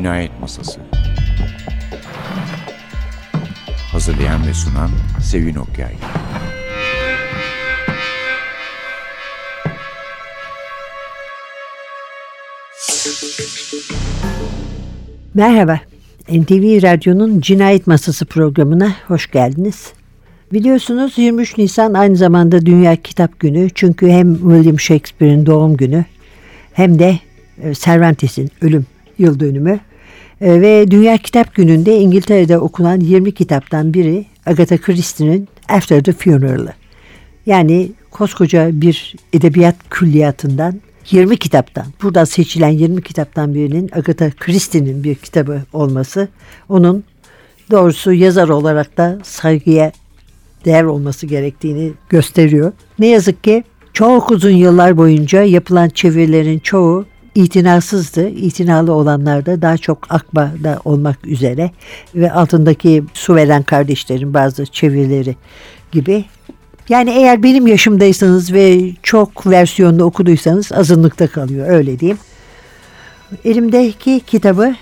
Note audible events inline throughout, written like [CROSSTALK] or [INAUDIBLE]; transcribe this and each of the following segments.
Cinayet Masası Hazırlayan ve sunan Sevin Okyay Merhaba, NTV Radyo'nun Cinayet Masası programına hoş geldiniz. Biliyorsunuz 23 Nisan aynı zamanda Dünya Kitap Günü çünkü hem William Shakespeare'in doğum günü hem de e, Cervantes'in ölüm yıl dönümü. E, ve Dünya Kitap Günü'nde İngiltere'de okunan 20 kitaptan biri Agatha Christie'nin After the Funeral'ı. Yani koskoca bir edebiyat külliyatından 20 kitaptan, buradan seçilen 20 kitaptan birinin Agatha Christie'nin bir kitabı olması, onun doğrusu yazar olarak da saygıya değer olması gerektiğini gösteriyor. Ne yazık ki çok uzun yıllar boyunca yapılan çevirilerin çoğu itinasızdı. İtinalı olanlar da daha çok Akba'da olmak üzere ve altındaki su veren kardeşlerin bazı çevirileri gibi. Yani eğer benim yaşımdaysanız ve çok versiyonlu okuduysanız azınlıkta kalıyor öyle diyeyim. Elimdeki kitabı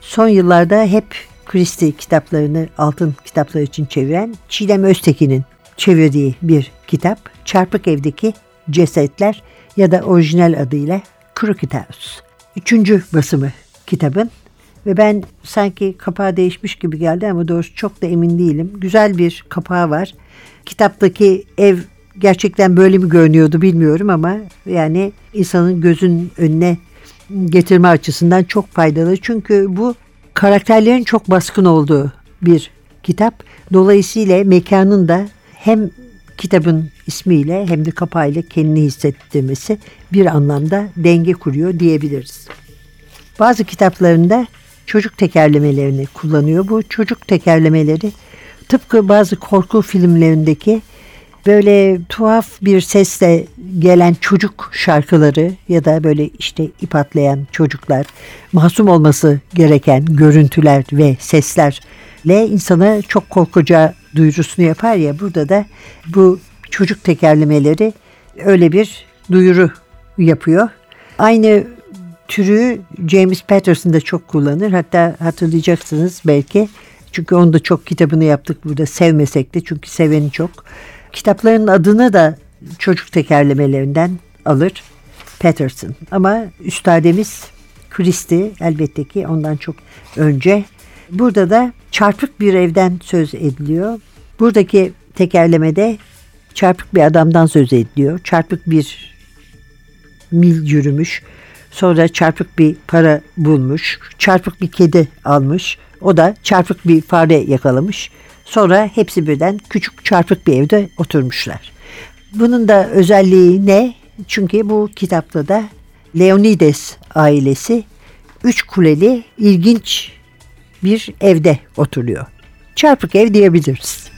son yıllarda hep Christie kitaplarını altın kitaplar için çeviren Çiğdem Öztekin'in çevirdiği bir kitap. Çarpık Evdeki Cesetler ya da orijinal adıyla Crooked House. Üçüncü basımı kitabın ve ben sanki kapağı değişmiş gibi geldi ama doğrusu çok da emin değilim. Güzel bir kapağı var. Kitaptaki ev gerçekten böyle mi görünüyordu bilmiyorum ama yani insanın gözün önüne getirme açısından çok faydalı. Çünkü bu karakterlerin çok baskın olduğu bir kitap. Dolayısıyla mekanın da hem kitabın ismiyle hem de kapağıyla kendini hissettirmesi bir anlamda denge kuruyor diyebiliriz. Bazı kitaplarında çocuk tekerlemelerini kullanıyor. Bu çocuk tekerlemeleri tıpkı bazı korku filmlerindeki böyle tuhaf bir sesle gelen çocuk şarkıları ya da böyle işte ip atlayan çocuklar, masum olması gereken görüntüler ve seslerle insana çok korkacağı duyurusunu yapar ya burada da bu çocuk tekerlemeleri öyle bir duyuru yapıyor. Aynı türü James Patterson da çok kullanır. Hatta hatırlayacaksınız belki. Çünkü onu da çok kitabını yaptık burada sevmesek de çünkü seveni çok. Kitapların adını da çocuk tekerlemelerinden alır Patterson. Ama üstademiz Christie elbette ki ondan çok önce. Burada da çarpık bir evden söz ediliyor. Buradaki tekerlemede çarpık bir adamdan söz ediliyor. Çarpık bir mil yürümüş. Sonra çarpık bir para bulmuş. Çarpık bir kedi almış. O da çarpık bir fare yakalamış. Sonra hepsi birden küçük çarpık bir evde oturmuşlar. Bunun da özelliği ne? Çünkü bu kitapta da Leonides ailesi üç kuleli ilginç bir evde oturuyor. Çarpık ev diyebiliriz.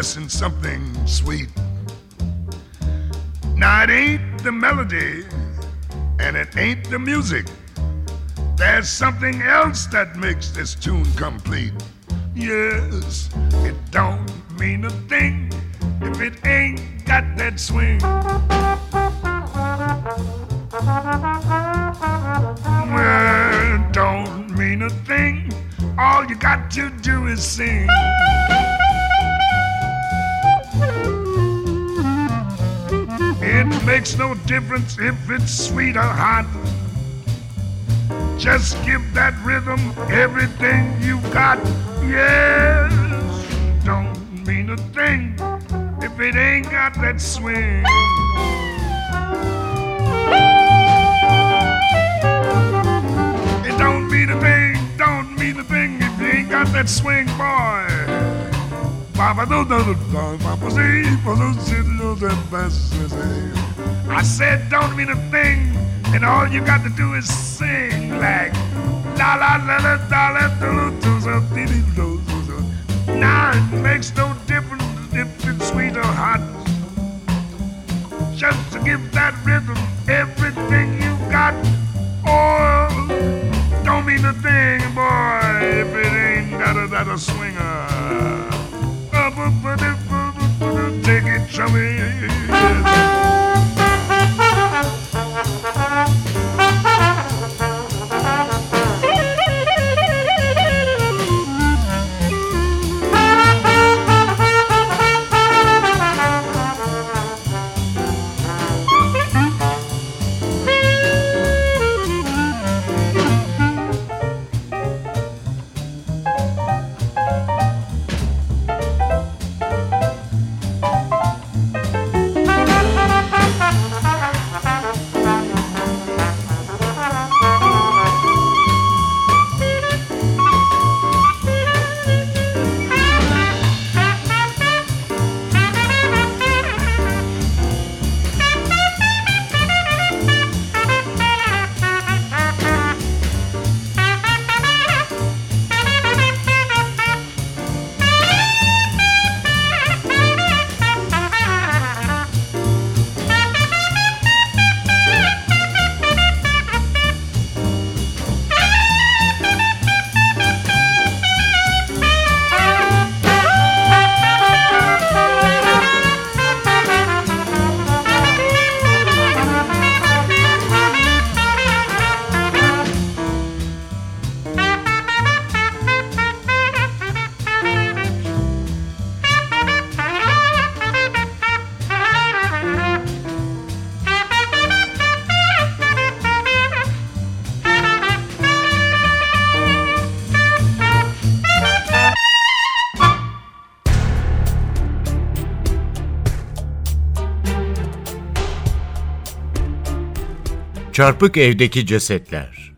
Something sweet? Now, it ain't the melody and it ain't the music. There's something else that makes this tune complete. Yes, it don't mean a thing if it ain't got that swing. Well, don't mean a thing. All you got to do is sing. It makes no difference if it's sweet or hot. Just give that rhythm everything you've got. Yes, don't mean a thing if it ain't got that swing. It don't mean a thing, don't mean a thing if you ain't got that swing, boy. I said, don't mean a thing, and all you got to do is sing like la la la la la la do do do. Now it makes no difference if it's sweet or hot. Çarpık evdeki cesetler.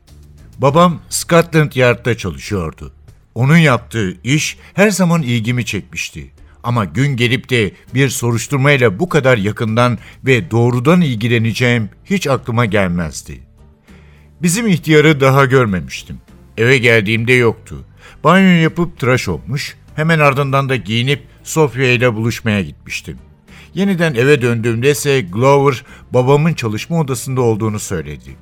Babam Scotland Yard'da çalışıyordu. Onun yaptığı iş her zaman ilgimi çekmişti. Ama gün gelip de bir soruşturmayla bu kadar yakından ve doğrudan ilgileneceğim hiç aklıma gelmezdi. Bizim ihtiyarı daha görmemiştim. Eve geldiğimde yoktu. Banyo yapıp tıraş olmuş, hemen ardından da giyinip Sofia ile buluşmaya gitmiştim. Yeniden eve döndüğümde ise Glover babamın çalışma odasında olduğunu söyledi.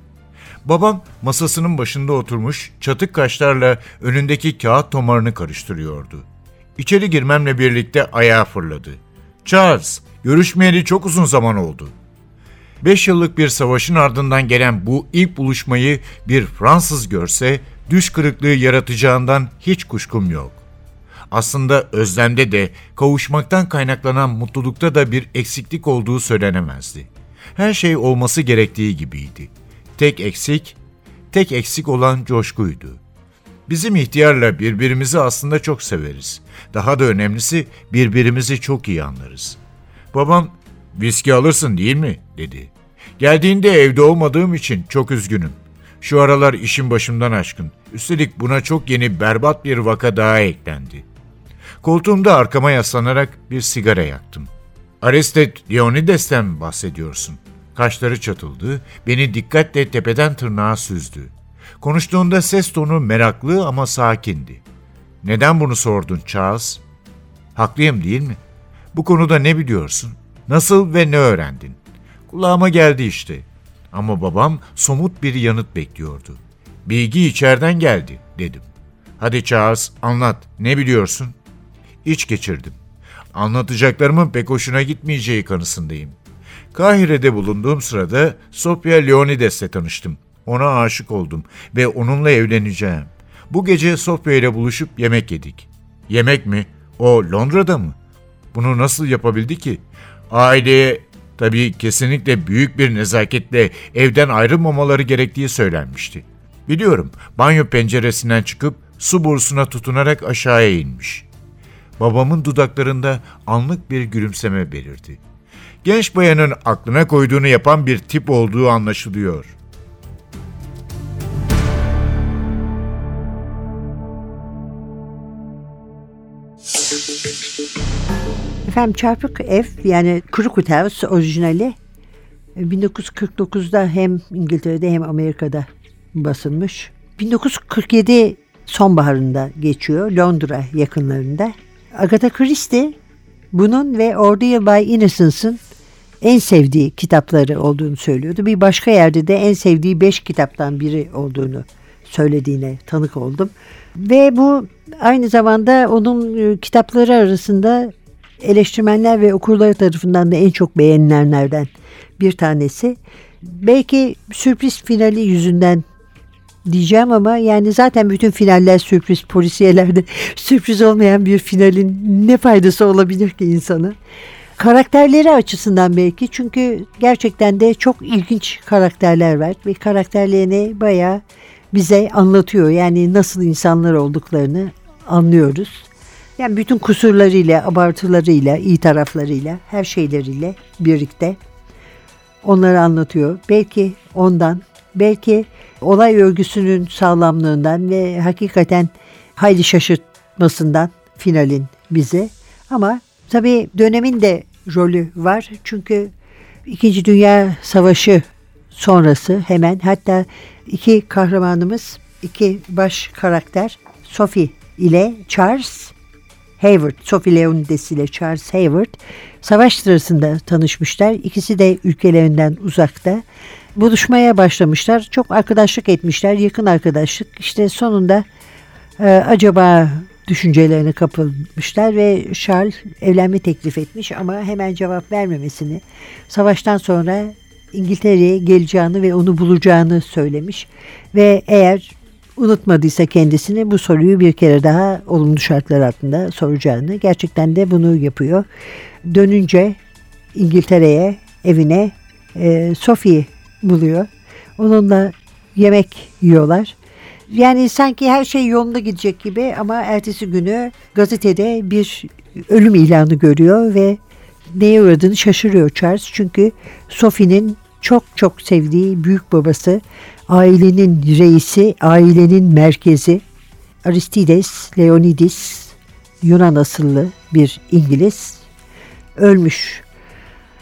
Babam masasının başında oturmuş çatık kaşlarla önündeki kağıt tomarını karıştırıyordu. İçeri girmemle birlikte ayağa fırladı. Charles, görüşmeyeli çok uzun zaman oldu. Beş yıllık bir savaşın ardından gelen bu ilk buluşmayı bir Fransız görse düş kırıklığı yaratacağından hiç kuşkum yok. Aslında özlemde de kavuşmaktan kaynaklanan mutlulukta da bir eksiklik olduğu söylenemezdi. Her şey olması gerektiği gibiydi. Tek eksik, tek eksik olan coşkuydu. Bizim ihtiyarla birbirimizi aslında çok severiz. Daha da önemlisi birbirimizi çok iyi anlarız. Babam, viski alırsın değil mi? dedi. Geldiğinde evde olmadığım için çok üzgünüm. Şu aralar işin başımdan aşkın. Üstelik buna çok yeni berbat bir vaka daha eklendi. Koltuğumda arkama yaslanarak bir sigara yaktım. Arestet Leonides'ten mi bahsediyorsun? Kaşları çatıldı, beni dikkatle tepeden tırnağa süzdü. Konuştuğunda ses tonu meraklı ama sakindi. Neden bunu sordun Charles? Haklıyım değil mi? Bu konuda ne biliyorsun? Nasıl ve ne öğrendin? Kulağıma geldi işte. Ama babam somut bir yanıt bekliyordu. Bilgi içeriden geldi dedim. Hadi Charles anlat ne biliyorsun? İç geçirdim. Anlatacaklarımın pek hoşuna gitmeyeceği kanısındayım. Kahire'de bulunduğum sırada Sofia Leonides'le tanıştım. Ona aşık oldum ve onunla evleneceğim. Bu gece Sofia ile buluşup yemek yedik. Yemek mi? O Londra'da mı? Bunu nasıl yapabildi ki? Aileye tabii kesinlikle büyük bir nezaketle evden ayrılmamaları gerektiği söylenmişti. Biliyorum banyo penceresinden çıkıp su borusuna tutunarak aşağıya inmiş babamın dudaklarında anlık bir gülümseme belirdi. Genç bayanın aklına koyduğunu yapan bir tip olduğu anlaşılıyor. Efendim Çarpık Ev yani Crooked House orijinali 1949'da hem İngiltere'de hem Amerika'da basılmış. 1947 sonbaharında geçiyor Londra yakınlarında. Agatha Christie bunun ve Ordeal by Innocence'ın en sevdiği kitapları olduğunu söylüyordu. Bir başka yerde de en sevdiği beş kitaptan biri olduğunu söylediğine tanık oldum. Ve bu aynı zamanda onun e, kitapları arasında eleştirmenler ve okurları tarafından da en çok beğenilenlerden bir tanesi. Belki sürpriz finali yüzünden diyeceğim ama yani zaten bütün finaller sürpriz polisiyelerde [LAUGHS] sürpriz olmayan bir finalin ne faydası olabilir ki insana? Karakterleri açısından belki çünkü gerçekten de çok ilginç karakterler var ve karakterlerini bayağı bize anlatıyor. Yani nasıl insanlar olduklarını anlıyoruz. Yani bütün kusurlarıyla, abartılarıyla, iyi taraflarıyla, her şeyleriyle birlikte onları anlatıyor. Belki ondan, belki olay örgüsünün sağlamlığından ve hakikaten hayli şaşırtmasından finalin bize. Ama tabii dönemin de rolü var. Çünkü İkinci Dünya Savaşı sonrası hemen hatta iki kahramanımız, iki baş karakter Sophie ile Charles Hayward, Sophie Leonidas ile Charles Hayward savaş sırasında tanışmışlar. İkisi de ülkelerinden uzakta. Buluşmaya başlamışlar. Çok arkadaşlık etmişler. Yakın arkadaşlık. İşte sonunda e, acaba düşüncelerine kapılmışlar ve Charles evlenme teklif etmiş ama hemen cevap vermemesini, savaştan sonra İngiltere'ye geleceğini ve onu bulacağını söylemiş ve eğer unutmadıysa kendisini bu soruyu bir kere daha olumlu şartlar altında soracağını gerçekten de bunu yapıyor. Dönünce İngiltere'ye evine e, Sophie buluyor. Onunla yemek yiyorlar. Yani sanki her şey yolunda gidecek gibi ama ertesi günü gazetede bir ölüm ilanı görüyor ve neye uğradığını şaşırıyor Charles. Çünkü Sophie'nin çok çok sevdiği büyük babası, ailenin reisi, ailenin merkezi Aristides Leonidis Yunan asıllı bir İngiliz ölmüş.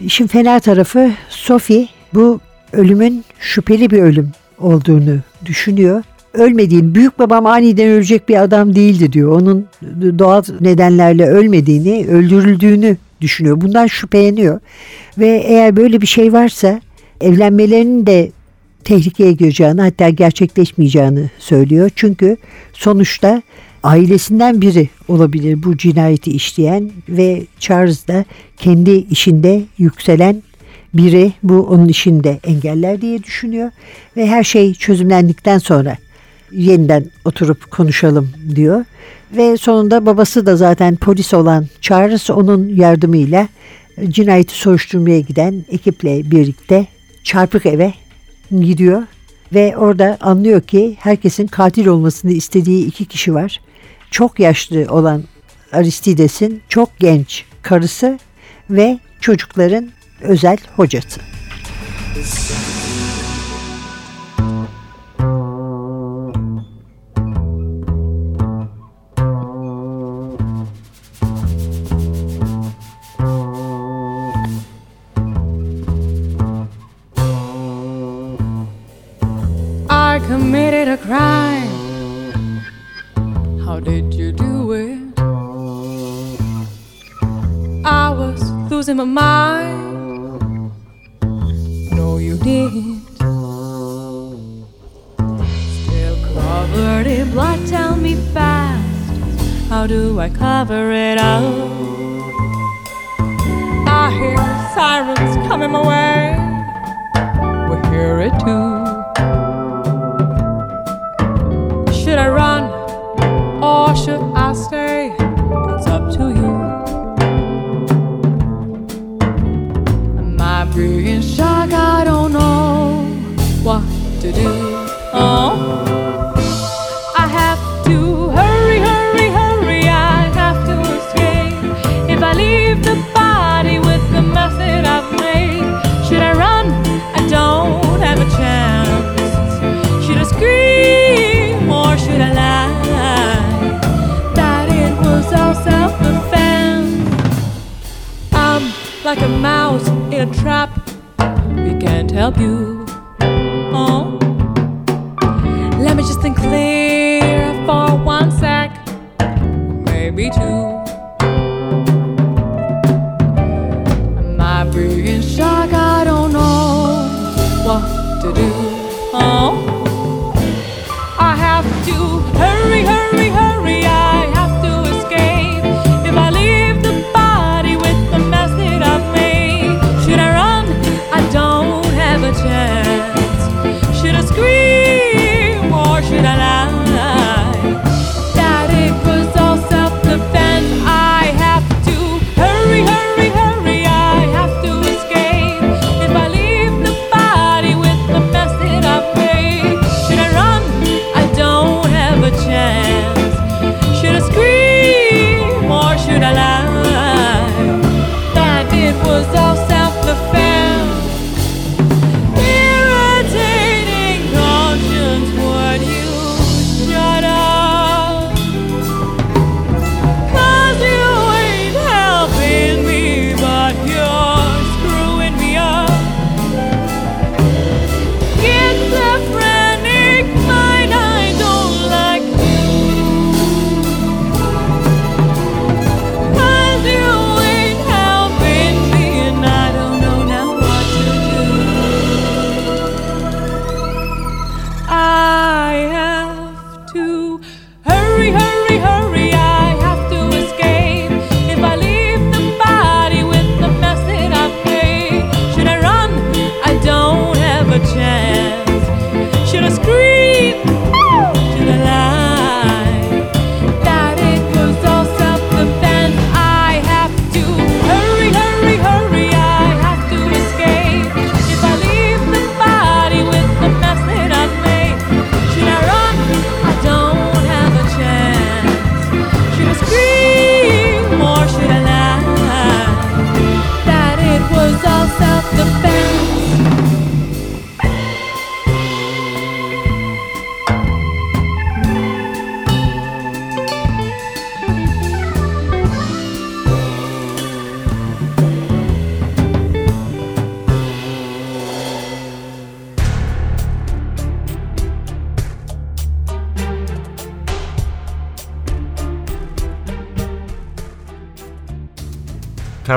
İşin fena tarafı Sophie bu ölümün şüpheli bir ölüm olduğunu düşünüyor. Ölmediğini, büyük babam aniden ölecek bir adam değildi diyor. Onun doğal nedenlerle ölmediğini, öldürüldüğünü düşünüyor. Bundan şüpheleniyor. Ve eğer böyle bir şey varsa evlenmelerinin de tehlikeye gireceğini hatta gerçekleşmeyeceğini söylüyor. Çünkü sonuçta ailesinden biri olabilir bu cinayeti işleyen ve Charles da kendi işinde yükselen biri bu onun işinde engeller diye düşünüyor ve her şey çözümlendikten sonra yeniden oturup konuşalım diyor. Ve sonunda babası da zaten polis olan Charles onun yardımıyla cinayeti soruşturmaya giden ekiple birlikte çarpık eve gidiyor ve orada anlıyor ki herkesin katil olmasını istediği iki kişi var. Çok yaşlı olan Aristides'in çok genç karısı ve çocukların özel hocası. committed blood, tell me fast. How do I cover it up? I hear sirens coming my way. We hear it too. Help you. Oh, let me just think clear for one sec, maybe two. Am I being shocked? I don't know what to do. Oh.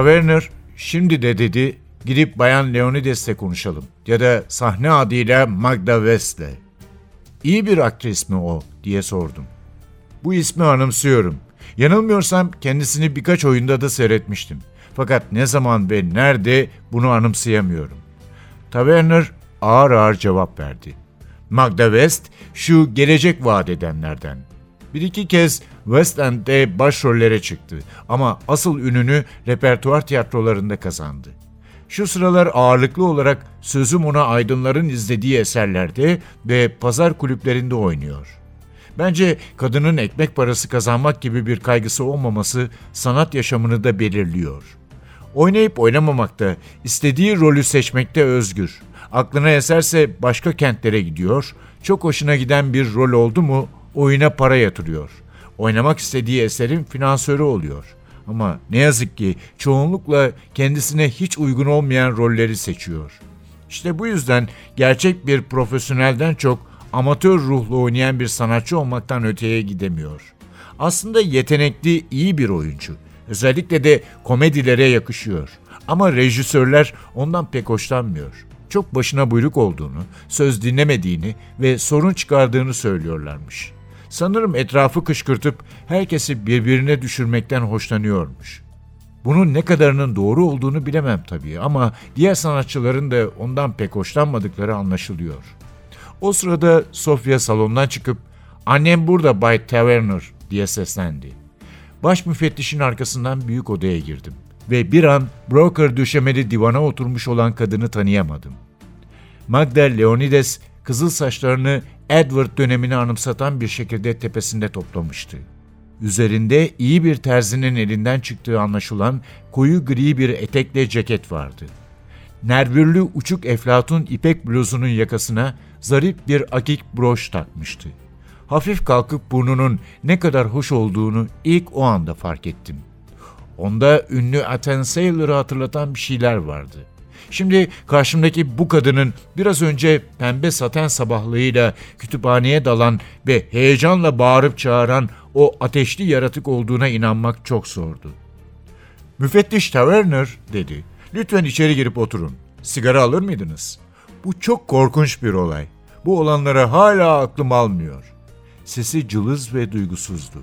Taverner şimdi de dedi gidip Bayan Leonides'le konuşalım ya da sahne adıyla Magda West'le. İyi bir aktris mi o diye sordum. Bu ismi anımsıyorum. Yanılmıyorsam kendisini birkaç oyunda da seyretmiştim. Fakat ne zaman ve nerede bunu anımsayamıyorum. Taverner ağır ağır cevap verdi. Magda West şu gelecek vaat edenlerden. Bir iki kez West End'de başrollere çıktı ama asıl ününü repertuar tiyatrolarında kazandı. Şu sıralar ağırlıklı olarak sözüm ona aydınların izlediği eserlerde ve pazar kulüplerinde oynuyor. Bence kadının ekmek parası kazanmak gibi bir kaygısı olmaması sanat yaşamını da belirliyor. Oynayıp oynamamakta, istediği rolü seçmekte özgür. Aklına eserse başka kentlere gidiyor, çok hoşuna giden bir rol oldu mu oyuna para yatırıyor. Oynamak istediği eserin finansörü oluyor. Ama ne yazık ki çoğunlukla kendisine hiç uygun olmayan rolleri seçiyor. İşte bu yüzden gerçek bir profesyonelden çok amatör ruhlu oynayan bir sanatçı olmaktan öteye gidemiyor. Aslında yetenekli, iyi bir oyuncu. Özellikle de komedilere yakışıyor. Ama rejisörler ondan pek hoşlanmıyor. Çok başına buyruk olduğunu, söz dinlemediğini ve sorun çıkardığını söylüyorlarmış. Sanırım etrafı kışkırtıp herkesi birbirine düşürmekten hoşlanıyormuş. Bunun ne kadarının doğru olduğunu bilemem tabii ama diğer sanatçıların da ondan pek hoşlanmadıkları anlaşılıyor. O sırada Sofia salondan çıkıp "Annem burada Bay Taverner." diye seslendi. Baş müfettişin arkasından büyük odaya girdim ve bir an broker döşemeli divana oturmuş olan kadını tanıyamadım. Magda Leonides kızıl saçlarını Edward dönemini anımsatan bir şekilde tepesinde toplamıştı. Üzerinde iyi bir terzinin elinden çıktığı anlaşılan koyu gri bir etekle ceket vardı. Nervürlü uçuk eflatun ipek bluzunun yakasına zarif bir akik broş takmıştı. Hafif kalkıp burnunun ne kadar hoş olduğunu ilk o anda fark ettim. Onda ünlü Aten Sailor'ı hatırlatan bir şeyler vardı. Şimdi karşımdaki bu kadının biraz önce pembe saten sabahlığıyla kütüphaneye dalan ve heyecanla bağırıp çağıran o ateşli yaratık olduğuna inanmak çok zordu. Müfettiş Taverner dedi. Lütfen içeri girip oturun. Sigara alır mıydınız? Bu çok korkunç bir olay. Bu olanlara hala aklım almıyor. Sesi cılız ve duygusuzdu.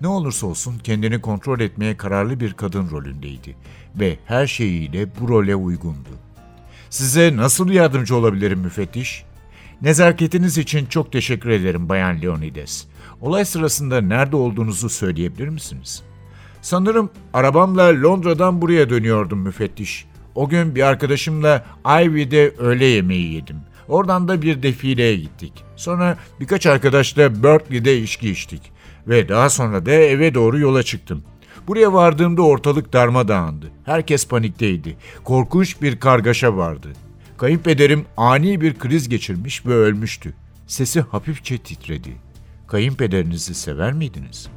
Ne olursa olsun kendini kontrol etmeye kararlı bir kadın rolündeydi ve her şeyiyle bu role uygundu. Size nasıl yardımcı olabilirim müfettiş? Nezaketiniz için çok teşekkür ederim Bayan Leonides. Olay sırasında nerede olduğunuzu söyleyebilir misiniz? Sanırım arabamla Londra'dan buraya dönüyordum müfettiş. O gün bir arkadaşımla Ivy'de öğle yemeği yedim. Oradan da bir defileye gittik. Sonra birkaç arkadaşla Berkeley'de içki içtik. Ve daha sonra da eve doğru yola çıktım. Buraya vardığımda ortalık darmadağındı. Herkes panikteydi. Korkunç bir kargaşa vardı. Kayınpederim ani bir kriz geçirmiş ve ölmüştü. Sesi hafifçe titredi. Kayınpederinizi sever miydiniz?''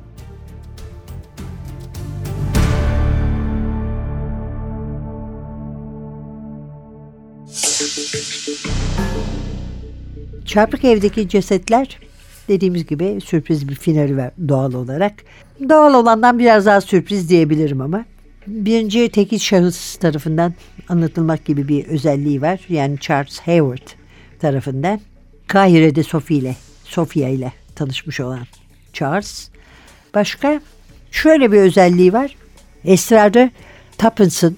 Çarpık evdeki cesetler dediğimiz gibi sürpriz bir finali var doğal olarak. Doğal olandan biraz daha sürpriz diyebilirim ama. Birinci tekil şahıs tarafından anlatılmak gibi bir özelliği var. Yani Charles Hayward tarafından. Kahire'de Sophie ile, Sofia ile tanışmış olan Charles. Başka şöyle bir özelliği var. Esrarı Tuppence'ın,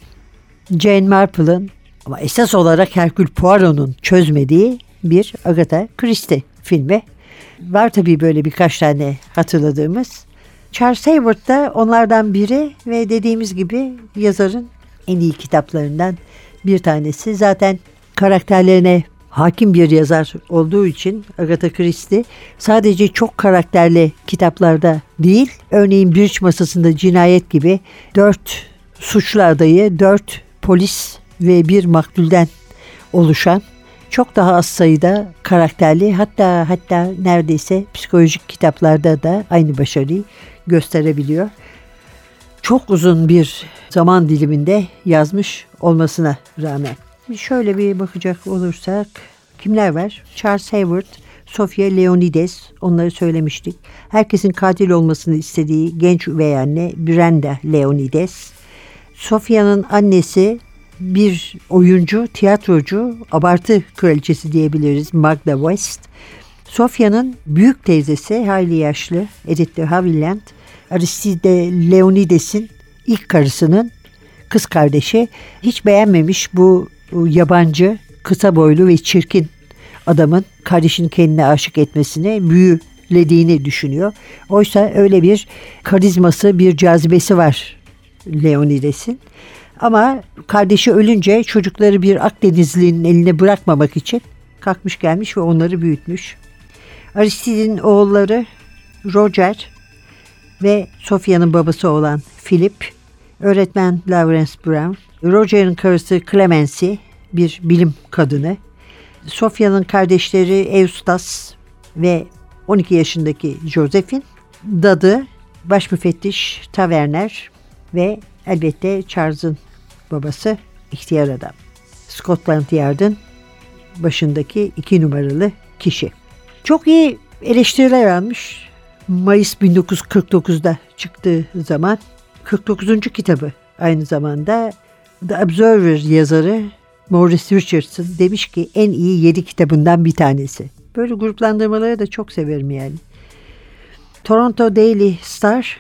Jane Marple'ın ama esas olarak Hercule Poirot'un çözmediği bir Agatha Christie filmi. Var tabii böyle birkaç tane hatırladığımız. Charles Hayward da onlardan biri ve dediğimiz gibi yazarın en iyi kitaplarından bir tanesi. Zaten karakterlerine hakim bir yazar olduğu için Agatha Christie sadece çok karakterli kitaplarda değil, örneğin Bridge Masasında Cinayet gibi dört suçlu adayı, dört polis ve bir maktulden oluşan çok daha az sayıda karakterli hatta hatta neredeyse psikolojik kitaplarda da aynı başarıyı gösterebiliyor. Çok uzun bir zaman diliminde yazmış olmasına rağmen. Şöyle bir bakacak olursak kimler var? Charles Hayward, Sofia Leonides onları söylemiştik. Herkesin katil olmasını istediği genç üvey anne Brenda Leonides. Sofia'nın annesi bir oyuncu, tiyatrocu, abartı kraliçesi diyebiliriz Magda West. Sofya'nın büyük teyzesi hayli yaşlı Edith de Havilland, Aristide Leonides'in ilk karısının kız kardeşi hiç beğenmemiş bu yabancı, kısa boylu ve çirkin adamın kardeşini kendine aşık etmesine büyülediğini düşünüyor. Oysa öyle bir karizması, bir cazibesi var Leonides'in. Ama kardeşi ölünce çocukları bir Akdenizli'nin eline bırakmamak için kalkmış gelmiş ve onları büyütmüş. Aristide'in oğulları Roger ve Sophia'nın babası olan Philip, öğretmen Lawrence Brown, Roger'ın karısı Clemency, bir bilim kadını, Sophia'nın kardeşleri Eustace ve 12 yaşındaki Josephine, dadı, baş müfettiş Taverner ve elbette Charles'ın babası ihtiyar adam. Scotland Yard'ın başındaki iki numaralı kişi. Çok iyi eleştiriler almış. Mayıs 1949'da çıktığı zaman 49. kitabı aynı zamanda The Observer yazarı Maurice Richardson demiş ki en iyi 7 kitabından bir tanesi. Böyle gruplandırmaları da çok severim yani. Toronto Daily Star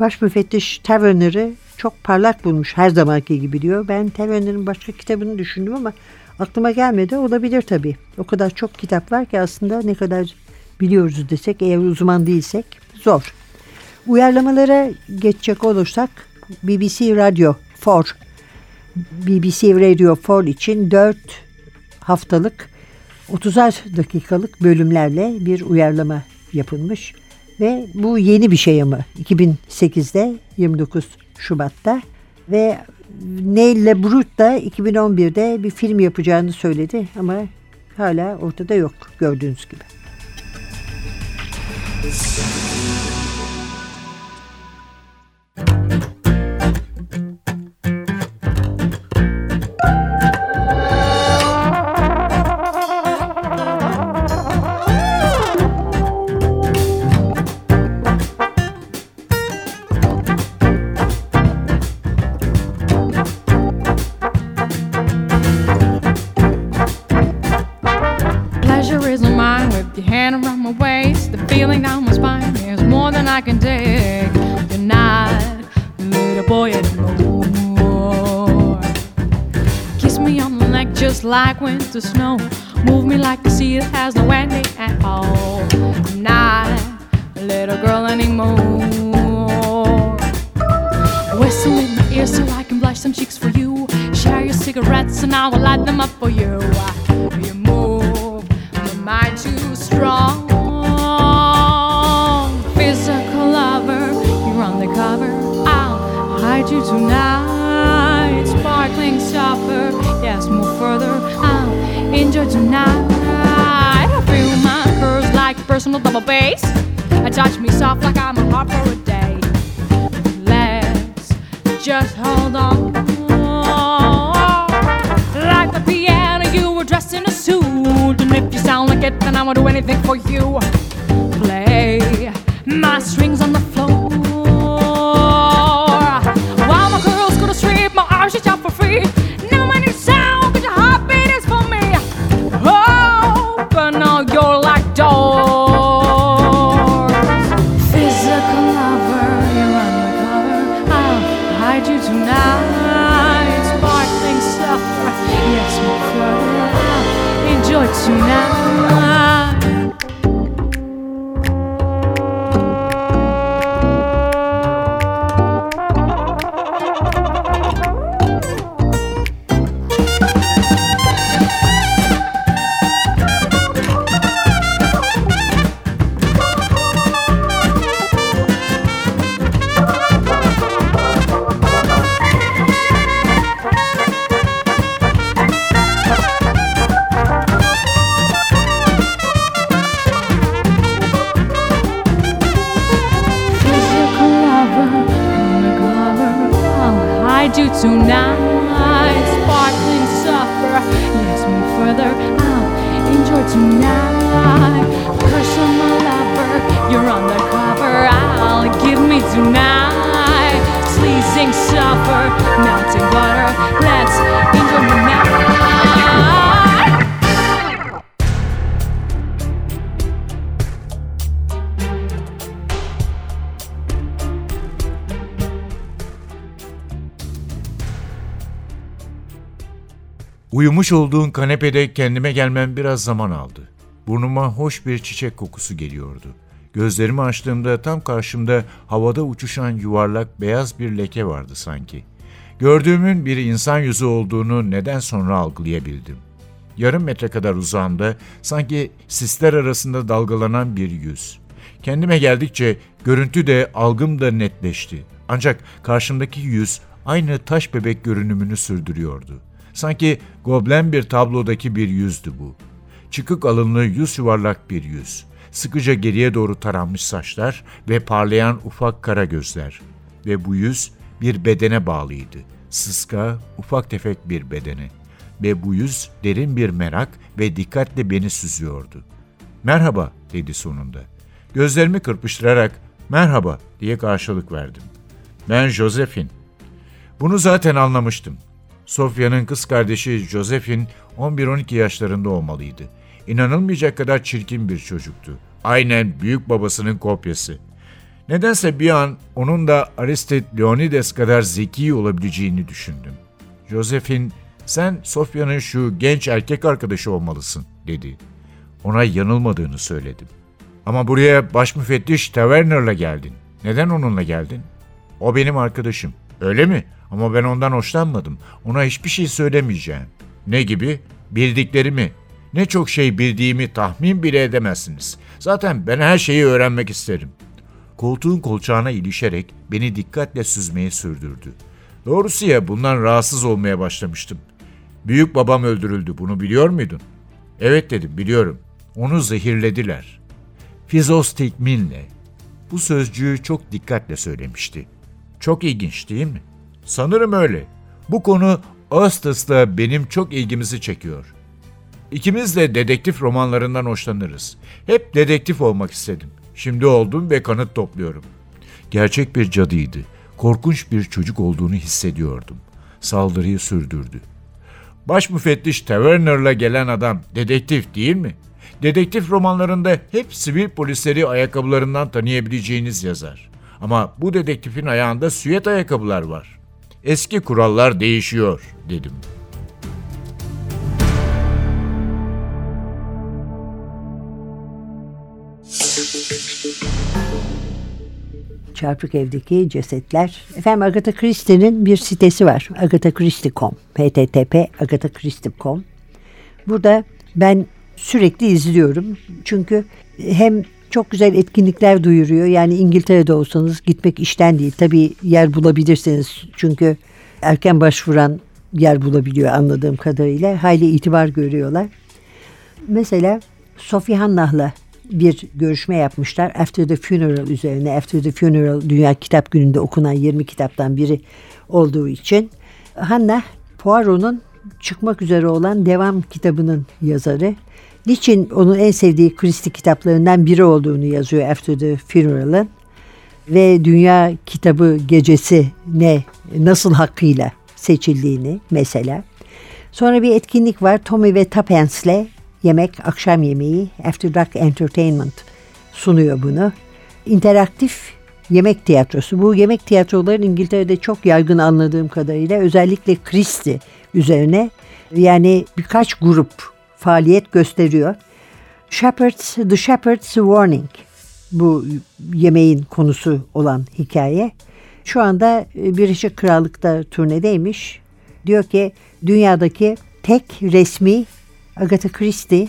baş müfettiş Taverner'ı çok parlak bulmuş her zamanki gibi diyor. Ben Taverner'ın başka kitabını düşündüm ama aklıma gelmedi. Olabilir tabii. O kadar çok kitap var ki aslında ne kadar biliyoruz desek eğer uzman değilsek zor. Uyarlamalara geçecek olursak BBC Radio 4 BBC Radio 4 için 4 haftalık 30'ar dakikalık bölümlerle bir uyarlama yapılmış. Ve bu yeni bir şey ama 2008'de 29 Şubat'ta ve Neil LeBrut da 2011'de bir film yapacağını söyledi ama hala ortada yok gördüğünüz gibi. this. into snow. Personal double bass. I touch me soft like I'm a harp for a day. Let's just hold on. Like the piano, you were dressed in a suit. And if you sound like it, then I will do anything for you. Play my strings on the You tonight. Sparkling supper, yes, move further. I'll enjoy tonight. Personal lover, you're undercover. I'll give me tonight. Pleasing supper, melting butter. Let's enjoy tonight. Uyumuş olduğun kanepede kendime gelmem biraz zaman aldı. Burnuma hoş bir çiçek kokusu geliyordu. Gözlerimi açtığımda tam karşımda havada uçuşan yuvarlak beyaz bir leke vardı sanki. Gördüğümün bir insan yüzü olduğunu neden sonra algılayabildim. Yarım metre kadar uzağımda sanki sisler arasında dalgalanan bir yüz. Kendime geldikçe görüntü de algım da netleşti. Ancak karşımdaki yüz aynı taş bebek görünümünü sürdürüyordu. Sanki goblen bir tablodaki bir yüzdü bu. Çıkık alınlı yüz yuvarlak bir yüz. Sıkıca geriye doğru taranmış saçlar ve parlayan ufak kara gözler. Ve bu yüz bir bedene bağlıydı. Sıska, ufak tefek bir bedene. Ve bu yüz derin bir merak ve dikkatle beni süzüyordu. Merhaba dedi sonunda. Gözlerimi kırpıştırarak merhaba diye karşılık verdim. Ben Josephine. Bunu zaten anlamıştım. Sofya'nın kız kardeşi Josephine 11-12 yaşlarında olmalıydı. İnanılmayacak kadar çirkin bir çocuktu. Aynen büyük babasının kopyası. Nedense bir an onun da Aristide Leonidas kadar zeki olabileceğini düşündüm. Josephine, sen Sofya'nın şu genç erkek arkadaşı olmalısın, dedi. Ona yanılmadığını söyledim. Ama buraya baş müfettiş Taverner'la geldin. Neden onunla geldin? O benim arkadaşım. Öyle mi? Ama ben ondan hoşlanmadım. Ona hiçbir şey söylemeyeceğim. Ne gibi? Bildiklerimi. Ne çok şey bildiğimi tahmin bile edemezsiniz. Zaten ben her şeyi öğrenmek isterim. Koltuğun kolçağına ilişerek beni dikkatle süzmeye sürdürdü. Doğrusu ya bundan rahatsız olmaya başlamıştım. Büyük babam öldürüldü bunu biliyor muydun? Evet dedim biliyorum. Onu zehirlediler. Fizostigminle. Bu sözcüğü çok dikkatle söylemişti. Çok ilginç değil mi? Sanırım öyle. Bu konu Augustus'la benim çok ilgimizi çekiyor. İkimiz de dedektif romanlarından hoşlanırız. Hep dedektif olmak istedim. Şimdi oldum ve kanıt topluyorum. Gerçek bir cadıydı. Korkunç bir çocuk olduğunu hissediyordum. Saldırıyı sürdürdü. Baş müfettiş Taverner'la gelen adam dedektif değil mi? Dedektif romanlarında hep sivil polisleri ayakkabılarından tanıyabileceğiniz yazar. Ama bu dedektifin ayağında süet ayakkabılar var. Eski kurallar değişiyor dedim. Çarpık evdeki cesetler. Efendim Agatha Christie'nin bir sitesi var. agathachristie.com http agathachristie.com Burada ben sürekli izliyorum. Çünkü hem çok güzel etkinlikler duyuruyor. Yani İngiltere'de olsanız gitmek işten değil. Tabii yer bulabilirsiniz. Çünkü erken başvuran yer bulabiliyor anladığım kadarıyla. Hayli itibar görüyorlar. Mesela Sophie Hannah'la bir görüşme yapmışlar. After the Funeral üzerine. After the Funeral Dünya Kitap Günü'nde okunan 20 kitaptan biri olduğu için. Hannah Poirot'un çıkmak üzere olan devam kitabının yazarı. Niçin onun en sevdiği Christie kitaplarından biri olduğunu yazıyor After the Funeral'ın ve Dünya Kitabı Gecesi ne nasıl hakkıyla seçildiğini mesela. Sonra bir etkinlik var Tommy ve Tappence'le yemek, akşam yemeği After Dark Entertainment sunuyor bunu. İnteraktif yemek tiyatrosu. Bu yemek tiyatroların İngiltere'de çok yaygın anladığım kadarıyla özellikle Christie üzerine yani birkaç grup faaliyet gösteriyor. Shepherd's, The Shepherd's Warning bu yemeğin konusu olan hikaye. Şu anda e, Birleşik Krallık'ta turnedeymiş. Diyor ki dünyadaki tek resmi Agatha Christie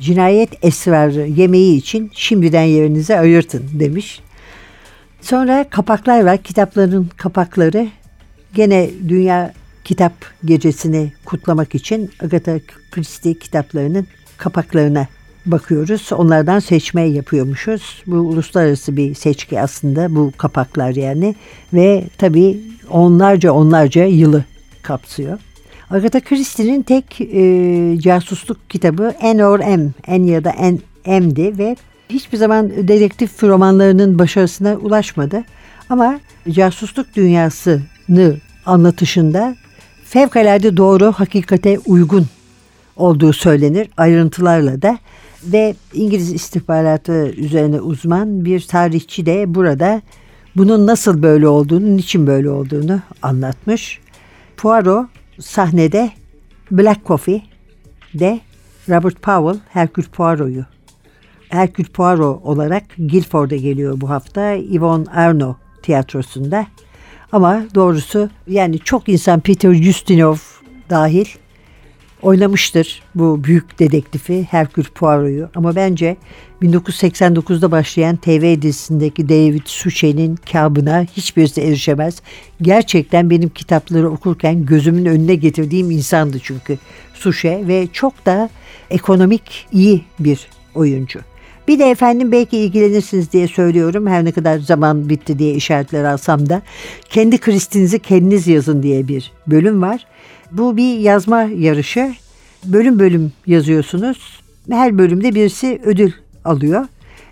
cinayet esrarı yemeği için şimdiden yerinize ayırtın demiş. Sonra kapaklar var. Kitapların kapakları gene Dünya Kitap Gecesi'ni kutlamak için Agatha Christie kitaplarının kapaklarına bakıyoruz. Onlardan seçme yapıyormuşuz. Bu uluslararası bir seçki aslında bu kapaklar yani. Ve tabii onlarca onlarca yılı kapsıyor. Agatha Christie'nin tek e, casusluk kitabı N or M, N ya da N, M'di ve hiçbir zaman dedektif romanlarının başarısına ulaşmadı. Ama casusluk dünyasını anlatışında fevkalade doğru, hakikate uygun olduğu söylenir ayrıntılarla da ve İngiliz istihbaratı üzerine uzman bir tarihçi de burada bunun nasıl böyle olduğunu, niçin böyle olduğunu anlatmış. Poirot sahnede Black Coffee de Robert Powell Hercule Poirot'u Hercule Poirot olarak Guilford'a geliyor bu hafta Yvonne Arno tiyatrosunda. Ama doğrusu yani çok insan Peter Ustinov dahil oynamıştır bu büyük dedektifi Hercule Poirot'u ama bence 1989'da başlayan TV dizisindeki David Suchet'in kabına hiçbirisi erişemez. Gerçekten benim kitapları okurken gözümün önüne getirdiğim insandı çünkü Suchet ve çok da ekonomik iyi bir oyuncu. Bir de efendim belki ilgilenirsiniz diye söylüyorum. Her ne kadar zaman bitti diye işaretler alsam da. Kendi kristinizi kendiniz yazın diye bir bölüm var. Bu bir yazma yarışı. Bölüm bölüm yazıyorsunuz. Her bölümde birisi ödül alıyor.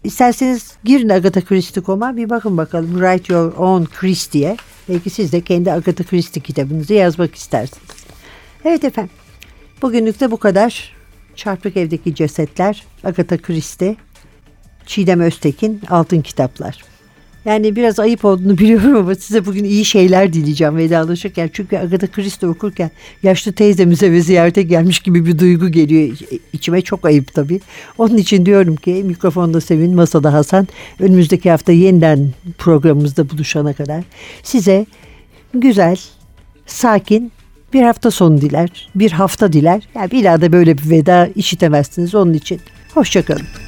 İsterseniz girin Agatha Christie.com'a bir bakın bakalım. Write Your Own Christie'ye. Belki siz de kendi Agatha Christie kitabınızı yazmak istersiniz. Evet efendim. Bugünlük de bu kadar. Çarpık Evdeki Cesetler, Agatha Christie, Çiğdem Öztekin, Altın Kitaplar. Yani biraz ayıp olduğunu [LAUGHS] biliyorum ama size bugün iyi şeyler dileyeceğim vedalaşırken. Çünkü Agatha Christie okurken yaşlı teyzemize ve ziyarete gelmiş gibi bir duygu geliyor. İçime çok ayıp tabii. Onun için diyorum ki mikrofonda Sevin, masada Hasan. Önümüzdeki hafta yeniden programımızda buluşana kadar size güzel, sakin bir hafta sonu diler, bir hafta diler. Yani daha da böyle bir veda işitemezsiniz. Onun için hoşçakalın.